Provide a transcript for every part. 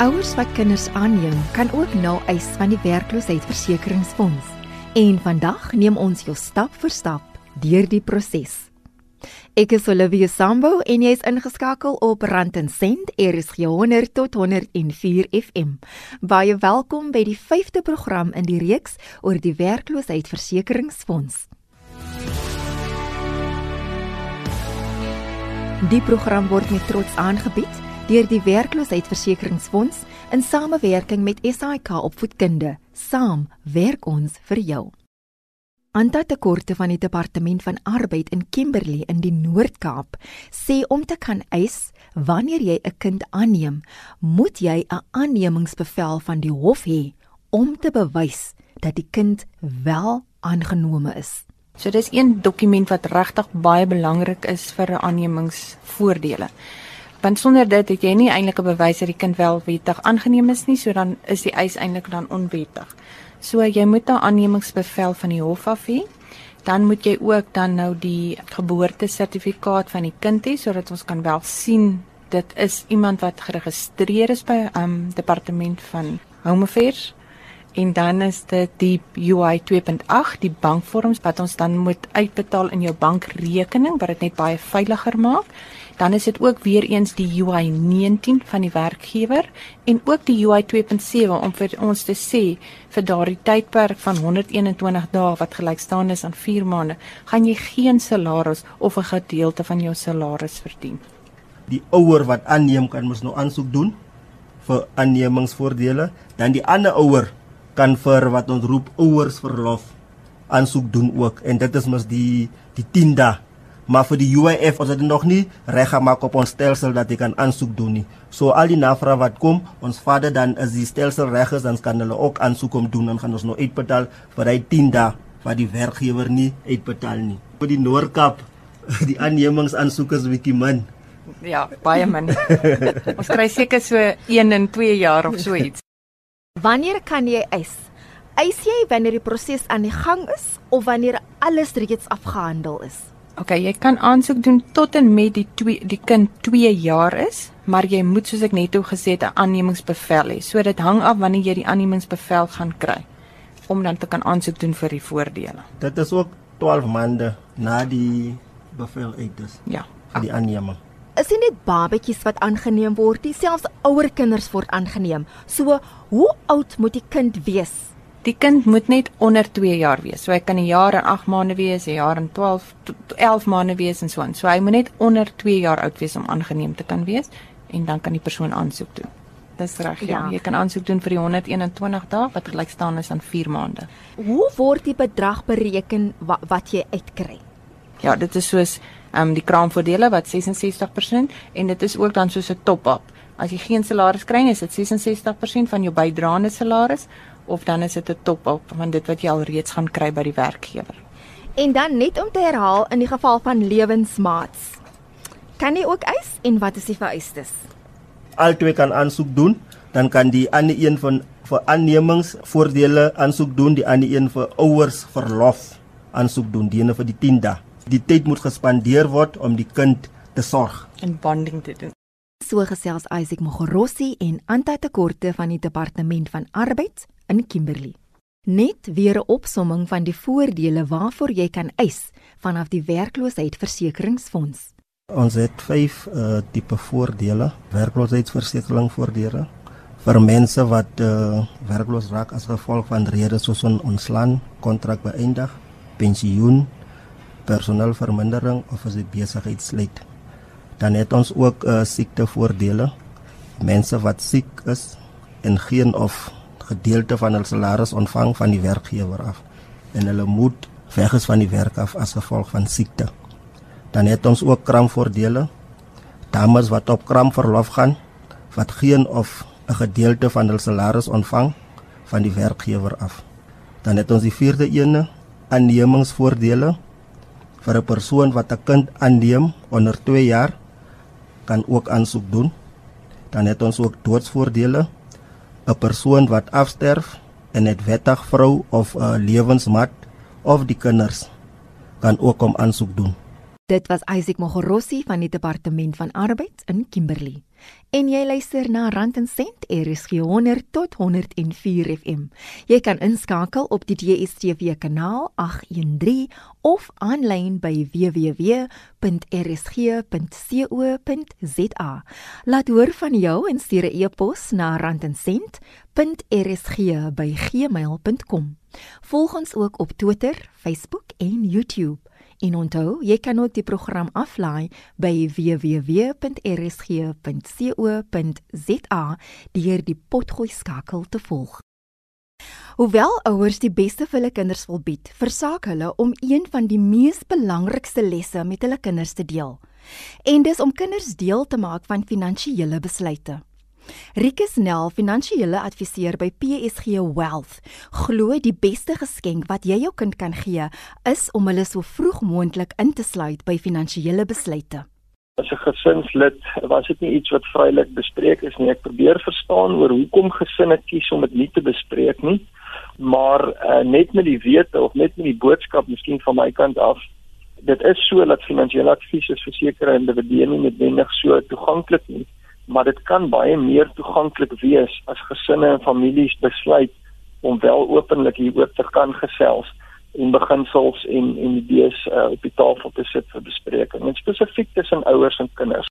Ouers wat kinders aanneem, kan ook nou eis van die werkloosheidsversekeringsfonds. En vandag neem ons jou stap vir stap deur die proses. Ek is Olivia Sambo en jy is ingeskakel op Rand en Sent RSG 100 tot 104 FM. Baie welkom by die 5de program in die reeks oor die werkloosheidsversekeringsfonds. Die program word met trots aangebied deur die werkloosheidsversekeringsfonds in samewerking met SAIK opvoedkunde. Saam werk ons vir jou. Anta tekorte van die departement van arbeid in Kimberley in die Noord-Kaap sê om te kan eis wanneer jy 'n kind aanneem, moet jy 'n aannemingsbevel van die hof hê om te bewys dat die kind wel aangenome is. So dis een dokument wat regtig baie belangrik is vir aannemingsvoordele want sonder dit het jy nie eintlik 'n bewys dat die kind wel wettig aangeneem is nie, so dan is die eis eintlik dan onwettig. So jy moet 'n aannemingsbevel van die hof af hê. Dan moet jy ook dan nou die geboortesertifikaat van die kind hê sodat ons kan wel sien dit is iemand wat geregistreer is by um departement van Home Affairs en dan is dit die UI 2.8 die bankvorms wat ons dan moet uitbetaal in jou bankrekening wat dit net baie veiliger maak dan is dit ook weer eens die UI 19 van die werkgewer en ook die UI 2.7 om vir ons te sê vir daardie tydperk van 121 dae wat gelyk staan is aan 4 maande, gaan jy geen salaris of 'n gedeelte van jou salaris verdien. Die ouer wat aanneem kan mos nou aansoek doen vir aannemingsvoordele, dan die ander ouer kan vir wat ons roep ouersverlof aansoek doen ook en dit is mos die die 10 dae maar vir die UIF ons het nog nie reg gemaak op ons stelsel dat jy kan aansoek doen nie. So al die navrae wat kom, ons vader dan as die stelsel reg is, dan kan hulle ook aansoek om doen en gaan ons nou uitbetaal vir hy 10 dae wat die werkgewer nie uitbetaal nie. Vir die Noordkap, die aannemingsaansoekers bietjie min. Ja, baie min. ons kry seker so 1 in 2 jaar of so iets. Wanneer kan jy eis? Eis jy wanneer die proses aan die gang is of wanneer alles reeds afgehandel is? OK, jy kan aansoek doen tot en met die twee die kind 2 jaar is, maar jy moet soos ek net o gesê het 'n aannemingsbevel hê. So dit hang af wanneer jy die aannemingsbevel gaan kry om dan te kan aansoek doen vir die voordele. Dit is ook 12 maande na die bevel uit is. Ja, vir die aanneming. Is dit net babetjies wat aangeneem word, nie selfs ouer kinders word aangeneem. So, hoe oud moet die kind wees Die kind moet net onder 2 jaar wees. So hy kan 'n jaar en 8 maande wees, 'n jaar en 12 11 maande wees en so aan. So hy moet net onder 2 jaar oud wees om aangeneem te kan wees en dan kan die persoon aansoek doen. Dis reg, ja. ja. Jy kan aansoek doen vir die 121 dae wat gelyk staan is aan 4 maande. Hoe word die bedrag bereken wat, wat jy uitkry? Ja, dit is soos ehm um, die kraamvoordele wat 66% en dit is ook dan soos 'n top-up. As jy geen salaris kry nie, is dit 66% van jou bydraende salaris of dan is dit 'n top-up van dit wat jy al reeds gaan kry by die werkgewer. En dan net om te herhaal in die geval van lewensmaats. Kan jy ook eis en wat is die vereistes? Altwee kan aansoek doen, dan kan die ander een van vir aannemingsvoordele aansoek doen, die ander een vir ouers verlof aansoek doen, die ene vir die 10 dae. Die tyd moet gespandeer word om die kind te sorg en bonding te doen. So gesels Isaac Mogorossi en Anta Tekorte van die Departement van Arbeid in Kimberley. Net weer 'n opsomming van die voordele waarvoor jy kan eis vanaf die werkloosheidsversekeringsfonds. Ons het 5 uh, tipe voordele, werkloosheidsversekeringsvoordele vir mense wat uh, werkloos raak as gevolg van redes soos ontslaan, kontrak beëindig, pensioen, personeelvermindering of as die besigheid sluit. Dan het ons ook uh, siektevoordele. Mense wat siek is en geen of gedeelte van hul salaris ontvang van die werkgewer af en hulle moet weg is van die werk af as gevolg van siekte. Dan het ons ook kraamvoordele. Dames wat op kraamverlof gaan wat geen of 'n gedeelte van hul salaris ontvang van die werkgewer af. Dan het ons die vierde ene, aannemingsvoordele vir 'n persoon wat 'n kind aanneem onder 2 jaar kan ook aansoek doen. Dan het ons ook doodsvoordele 'n persoon wat afsterf en 'n wettig vrou of 'n lewensmaat of die kinders kan ook om aansoek doen. Dit was Isaac Mogorossi van die Departement van Arbeid in Kimberley. En jy luister na Rand en Sent RSG 100 tot 104 FM. Jy kan inskakel op die DStv kanaal 813 of aanlyn by www.rsg.co.za. Laat hoor van jou en stuur 'n e-pos na randencent.rsg@gmail.com. Volg ons ook op Twitter, Facebook en YouTube. En onthou, jy kan ook die program aflaai by www.rsg.co.za deur die potgooi skakel te volg. Hoewel ouers die beste vir hulle kinders wil bied, versaak hulle om een van die mees belangrikste lesse met hulle kinders te deel. En dis om kinders deel te maak van finansiële besluite. Rikus Nel, finansiële adviseur by PSG Wealth, glo die beste geskenk wat jy jou kind kan gee, is om hulle so vroeg moontlik in te sluit by finansiële besluite. As 'n gesinslid was dit nie iets wat vrylik bespreek is nie. Ek probeer verstaan oor hoekom gesinne kies om dit nie te bespreek nie. Maar uh, net met die wete of net met die boodskap miskien van my kant af Dit is so dat finansiële advies is vir sekere individue nie noodwendig so toeganklik nie maar dit kan baie meer toeganklik wees as gesinne en families besluit om wel openlik hieroor te kan gesels en beginsels en en idees uh, op die tafel te sit vir bespreking en spesifiek tussen ouers en kinders.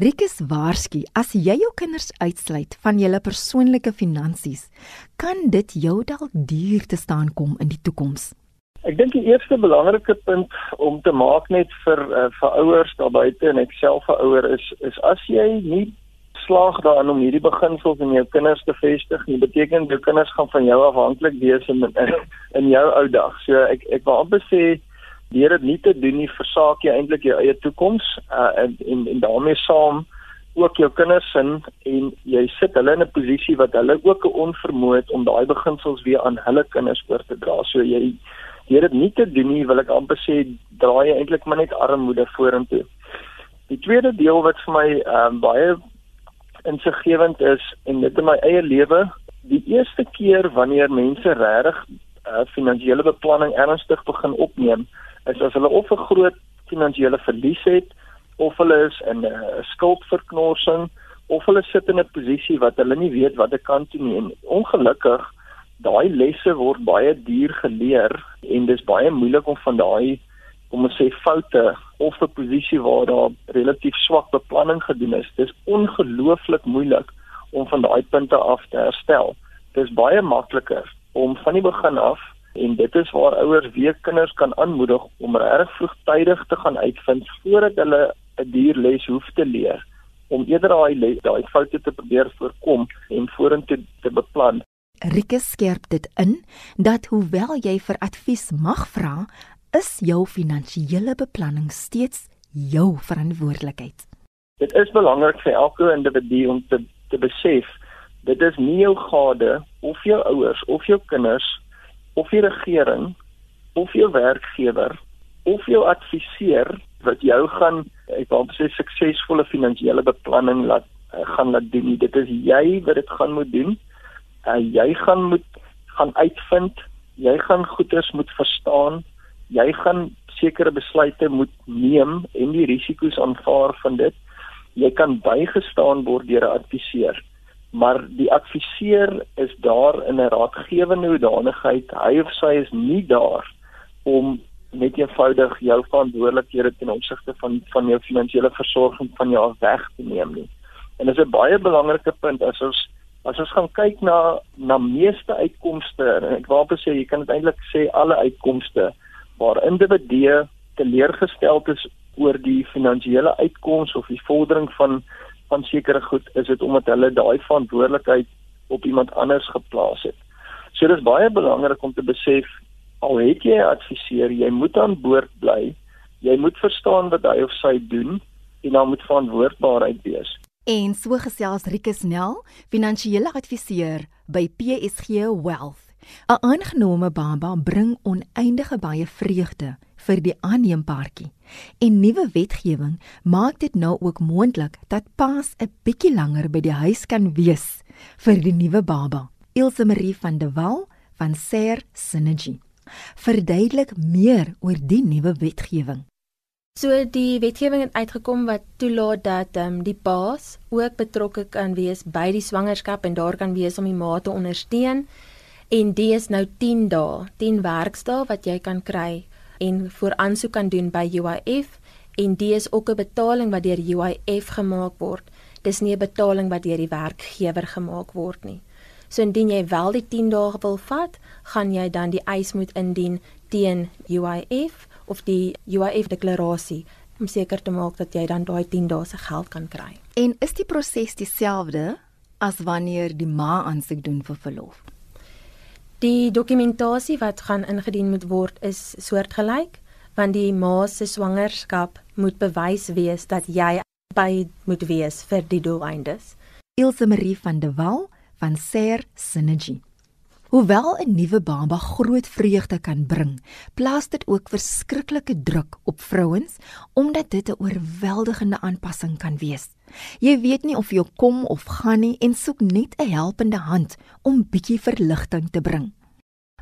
Rikus Waarski, as jy jou kinders uitsluit van julle persoonlike finansies, kan dit jou dalk duur te staan kom in die toekoms. Ek dink die eerste belangrike punt om te maak net vir uh, vir ouers daar buite en ek self 'n ouer is is as jy nie slaag daarin om hierdie beginsels in jou kinders te vestig, nie beteken jou kinders gaan van jou afhanklik wees in in, in jou ou dag. So ek ek wil amper sê deur dit nie te doen nie, versaak jy eintlik jou eie toekoms uh, en, en en daarmee saam ook jou kinders sin en jy sit hulle in 'n posisie wat hulle ook 'n onvermoë het om daai beginsels weer aan hulle kinders oor te dra. So jy deur dit nie te doen nie, wil ek amper sê draai jy eintlik maar net armoede vorentoe. Die tweede deel wat vir my um, baie insiggewend is en dit in my eie lewe die eerste keer wanneer mense regtig uh, finansiële beplanning ernstig begin opneem is as hulle of 'n groot finansiële verlies het of hulle is in 'n uh, skuldverknorsing of hulle sit in 'n posisie wat hulle nie weet wat ek kan doen nie. En ongelukkig daai lesse word baie duur geleer en dis baie moeilik om van daai kom ons sê foute of 'n posisie waar daar relatief swak beplanning gedoen is. Dis ongelooflik moeilik om van daai punte af te herstel. Dis baie makliker om van die begin af en dit is waar ouers weer kinders kan aanmoedig om reg vroegtydig te gaan uitvind voordat hulle 'n duur les hoef te leer om eerder daai daai foute te probeer voorkom en vorentoe te beplan. Rikke skerp dit in dat hoewel jy vir advies mag vra, is jou finansiële beplanning steeds jou verantwoordelikheid. Dit is belangrik vir elke individu om te te besef dit is nie jou gade of jou ouers of jou kinders of die regering of jou werkgewer of jou adviseur wat jou gaan ek wil sê suksesvolle finansiële beplanning laat uh, gaan laat doen. Dit is jy wat dit gaan moet doen. Uh, jy gaan moet gaan uitvind, jy gaan goeders moet verstaan jy gaan sekere besluite moet neem en die risiko's aanvaar van dit. Jy kan bygestaan word deur 'n adviseur, maar die adviseur is daar in 'n raadgewende hoedanigheid. Hy of sy is nie daar om net eenvoudig jou verantwoordelikhede ten opsigte van van jou finansiële versorging van jou af weg te neem nie. En dit is 'n baie belangrike punt as ons as ons gaan kyk na na meeste uitkomste en ek wou sê jy kan eintlik sê alle uitkomste waar individue teleurgesteld is oor die finansiële uitkoms of die vordering van van sekere goed is dit omdat hulle daai verantwoordelikheid op iemand anders geplaas het. So dis baie belangrik om te besef al het jy 'n adviseur, jy moet aan boord bly. Jy moet verstaan wat hy of sy doen en dan moet verantwoordbaarheid wees. En so gesels Rikus Nel, finansiële adviseur by PSG Wealth. 'n Aangenome baba bring oneindige baie vreugde vir die aanneempaartjie. En nuwe wetgewing maak dit nou ook moontlik dat paas 'n bietjie langer by die huis kan wees vir die nuwe baba. Ilse Marie van der Walt van Ser Synergy. Verduidelik meer oor die nuwe wetgewing. So die wetgewing het uitgekom wat toelaat dat ehm um, die paas ook betrokke kan wees by die swangerskap en daar kan wees om die ma te ondersteun. En dit is nou 10 dae, 10 werksdae wat jy kan kry en voor aansoek kan doen by UIF en dit is ook 'n betaling wat deur UIF gemaak word. Dis nie 'n betaling wat deur die werkgewer gemaak word nie. So indien jy wel die 10 dae wil vat, gaan jy dan die eis moet indien teen UIF of die UIF deklarasie om seker te maak dat jy dan daai 10 dae se geld kan kry. En is die proses dieselfde as wanneer die ma aansoek doen vir verlof? Die dokumentasie wat gaan ingedien moet word is soortgelyk want die ma se swangerskap moet bewys wees dat jy by moet wees vir die doeleindes. Ilse Marie van der Walt van Ser Synergy. Hoewel 'n nuwe baba groot vreugde kan bring, plaas dit ook verskriklike druk op vrouens omdat dit 'n oorweldigende aanpassing kan wees. Jy weet nie of jy kom of gaan nie en soek net 'n helpende hand om bietjie verligting te bring.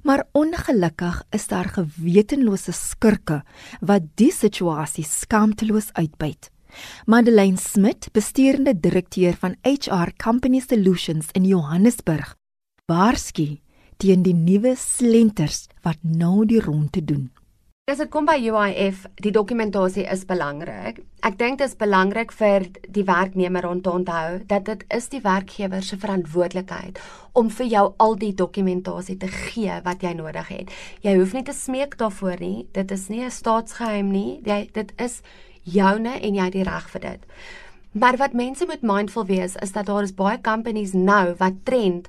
Maar ongelukkig is daar gewetenlose skurke wat die situasie skaamteloos uitbuit. Madeleine Smit, bestuurende direkteur van HR Company Solutions in Johannesburg, waarsku teen die nuwe slenters wat nou die ronde doen. As dit kom by UIF, die dokumentasie is belangrik. Ek dink dit is belangrik vir die werknemer om te onthou dat dit is die werkgewer se verantwoordelikheid om vir jou al die dokumentasie te gee wat jy nodig het. Jy hoef nie te smeek daarvoor nie. Dit is nie 'n staatsgeheim nie. Jy dit is joune en jy het die reg vir dit. Maar wat mense moet mindful wees is dat daar is baie companies nou wat trend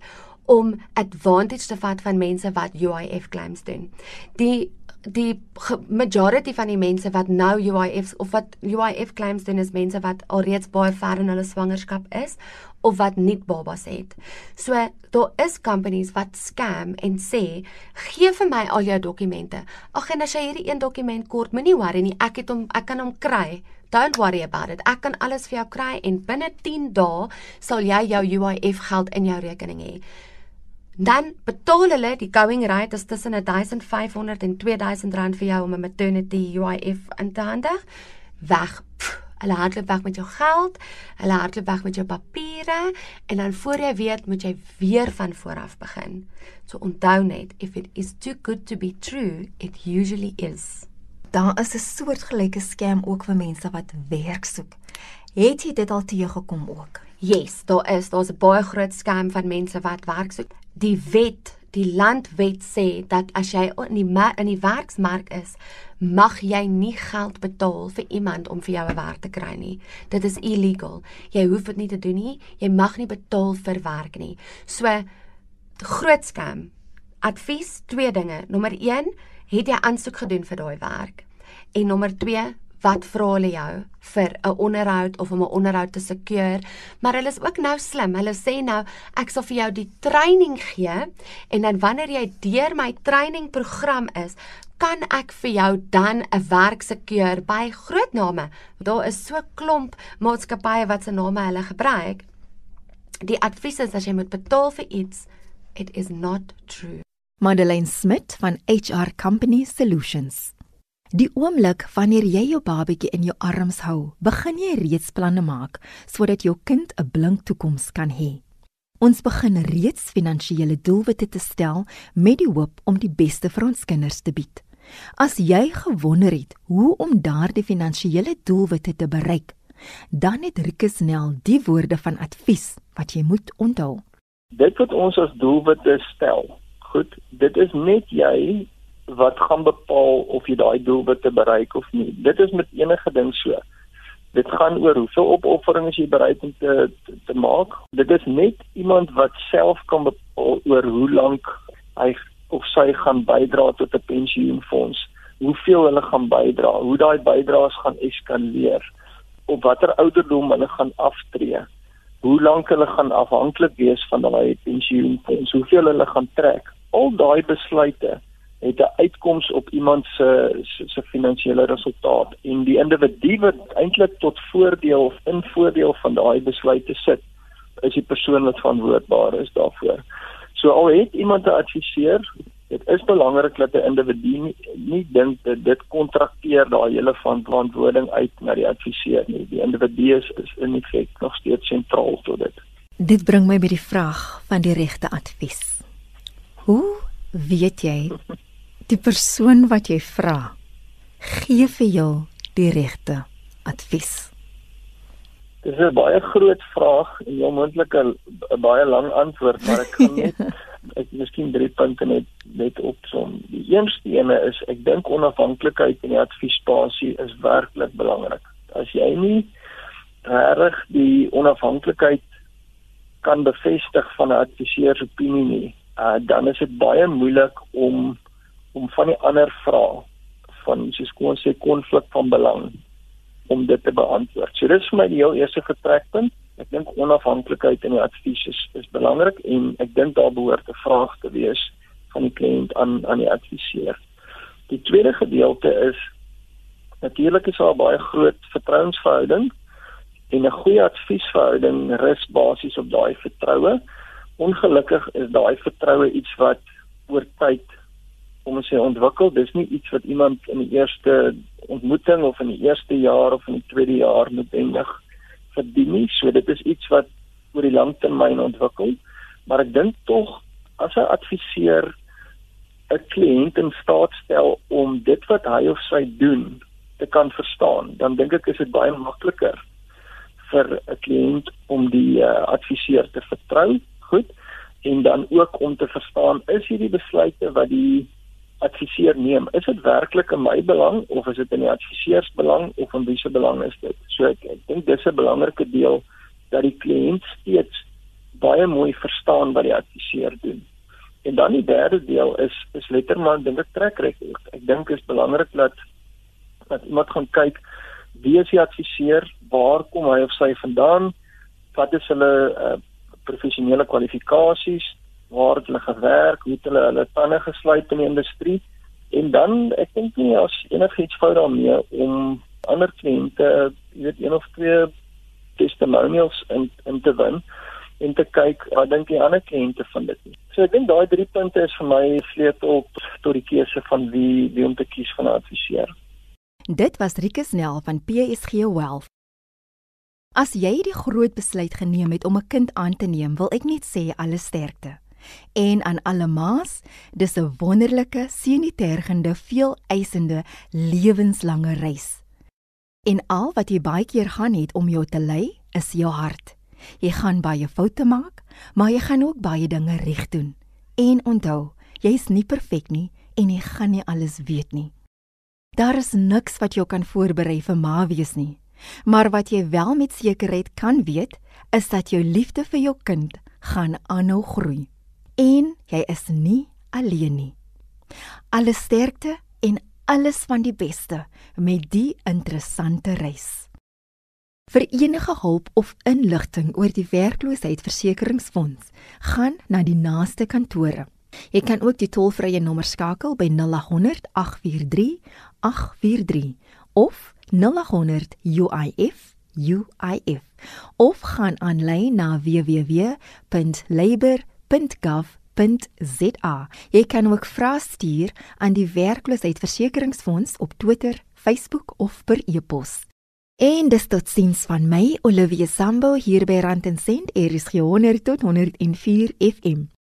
om advantage te vat van mense wat UIF claims doen. Die die majority van die mense wat nou UIF of wat UIF claims doen is mense wat alreeds baie ver in hulle swangerskap is of wat nie babas het. So daar is companies wat scam en sê gee vir my al jou dokumente. Ag en as jy hierdie een dokument kort, moenie worry nie, ek het hom ek kan hom kry. Don't worry about it. Ek kan alles vir jou kry en binne 10 dae sal jy jou UIF geld in jou rekening hê dan betaal hulle die going rate is tussen 1500 en 2000 rand vir jou om 'n maternity UIF in te handig. Weg pff, hulle hardloop weg met jou geld hulle hardloop weg met jou papiere en dan voor jy weet moet jy weer van voor af begin. So onthou net if it is too good to be true it usually is. Daar is 'n soortgelyke scam ook vir mense wat werk soek. Het jy dit al teëgekom ook yes daar is daar's 'n baie groot scam van mense wat werk soek die wet, die landwet sê dat as jy in die in die werksmark is, mag jy nie geld betaal vir iemand om vir jou 'n werk te kry nie. Dit is illegal. Jy hoef dit nie te doen nie. Jy mag nie betaal vir werk nie. So groot skam. Advies twee dinge. Nommer 1, het jy aansoek gedoen vir daai werk? En nommer 2, wat vra hulle jou vir 'n onderhoud of om 'n onderhoud te seker. Maar hulle is ook nou slim. Hulle sê nou ek sal vir jou die training gee en dan wanneer jy deur my trainingprogram is, kan ek vir jou dan 'n werk seker by groot name. Daar is so klomp maatskappye wat se name hulle gebruik. Die advies is as jy moet betaal vir iets, it is not true. Madeleine Smit van HR Company Solutions. Die oomblik wanneer jy jou babatjie in jou arms hou, begin jy reeds planne maak sodat jou kind 'n blink toekoms kan hê. Ons begin reeds finansiële doelwitte te stel met die hoop om die beste vir ons kinders te bied. As jy gewonder het hoe om daardie finansiële doelwitte te bereik, dan het Rikus Nel die woorde van advies wat jy moet onthou. Dit wat ons as doelwitte stel. Goed, dit is net jy wat gaan bepaal of jy daai doelwitte bereik of nie. Dit is met enige ding so. Dit gaan oor hoeveel opofferings jy bereid om te, te te maak. Dit is net iemand wat self kan bepaal oor hoe lank hy of sy gaan bydra tot 'n pensioenfonds, hoeveel hulle gaan bydra, hoe daai bydraes gaan eskaleer, op watter ouderdom hulle gaan aftree, hoe lank hulle gaan afhanklik wees van daai pensioenfonds, hoeveel hulle gaan trek. Al daai besluite het 'n uitkoms op iemand se se, finansiële resultaat en die individu wat eintlik tot voordeel of in voordeel van daai besluite sit is die persoon wat verantwoordbaar is daarvoor. So al het iemand 'n adviseur dit is belangrik dat 'n individu nie, nie dink dat dit kontrakteer daai hele verantwoording uit na die adviseur nie. Die individu is, is in feite nog steeds sentraal tot dit. Dit bring my by die vraag van die regte advies. Hoe weet jy die persoon wat jy vra gee vir jou die regte advies? Dis 'n baie groot vraag en jy moontlik 'n baie lang antwoord, maar ek kan net ek miskien drie punte net net opsom. Die eerste ene is ek dink onafhanklikheid in die adviespasie is werklik belangrik. As jy nie reg die onafhanklikheid kan bevestig van 'n adviseur se opinie nie, uh, dan is dit baie moeilik om om van die ander vrae van soos kom ons sê konflik van belang om dit te beantwoord. So dis vir my die heel eerste vertrekpunt. Ek dink onafhanklikheid in die advies is, is belangrik en ek dink daar behoort 'n vraag te wees van die kliënt aan aan die adviseur. Die tweede gedeelte is natuurlik is daar baie groot vertrouensverhouding en 'n goeie adviesverhouding rus basies op daai vertroue. Ongelukkig is daai vertroue iets wat oor tyd om ons sê ontwikkel. Dis nie iets wat iemand in die eerste ontmoeting of in die eerste jaar of in die tweede jaar noodwendig verdien nie. So dit is iets wat oor die lang termyn ontwikkel. Maar ek dink tog as 'n adviseur 'n kliënt in staat stel om dit wat hy of sy doen te kan verstaan, dan dink ek is dit baie makliker vir 'n kliënt om die uh, adviseur te vertrou. Goed. En dan ook om te verstaan is hierdie besluite wat die adviseur neem, is dit werklik in my belang of is dit in die adviseurs belang of in wie se belang is dit? So ek, ek dink dis 'n belangrike deel dat die kliënt steeds baie mooi verstaan wat die adviseur doen. En dan die derde deel is is letterman dink ek trek rekord. Ek dink is belangrik dat dat iemand gaan kyk wie is die adviseur, waar kom hy of sy vandaan, wat is hulle uh, professionele kwalifikasies, waar het hulle gewerk, hoe het hulle hulle tande gesluit in die industrie en dan ek dink nie as enigiets fout daarmee om ander kliënte, jy weet een of twee testimonials in in te win en te kyk wat dink die ander kliënte van dit nie. So ek dink daai drie punte is vir my sleutel tot die keuse van wie wie om te kies van 'n adviseur. Dit was Rikus Nel van PSG Wealth. As jy die groot besluit geneem het om 'n kind aan te neem, wil ek net sê alle sterkte. En aan alle ma's, dis 'n wonderlike, sienitergende, veel eisende, lewenslange reis. En al wat jy baie keer gaan het om jou te lei, is jou hart. Jy gaan baie foute maak, maar jy gaan ook baie dinge reg doen. En onthou, jy's nie perfek nie en jy gaan nie alles weet nie. Daar is niks wat jou kan voorberei vir ma wees nie. Maar wat jy wel met sekerheid kan weet, is dat jou liefde vir jou kind gaan aanhou groei en jy is nie alleen nie. Alle sterkte en alles van die beste met die interessante reis. Vir enige hulp of inligting oor die werkloosheidsversekeringsfonds, gaan na die naaste kantore. Jy kan ook die tolvrye nommer skakel by 0800 843 843 of 0800 UIF UIF of gaan aanlyn na www.labor www.gov.za. Jy kan ook vrae stuur aan die werkloosheidsversekeringsfonds op Twitter, Facebook of per e-pos. En dis tot sins van my Olivia Sambo hier by Rand en Sent, is 100 tot 104 FM.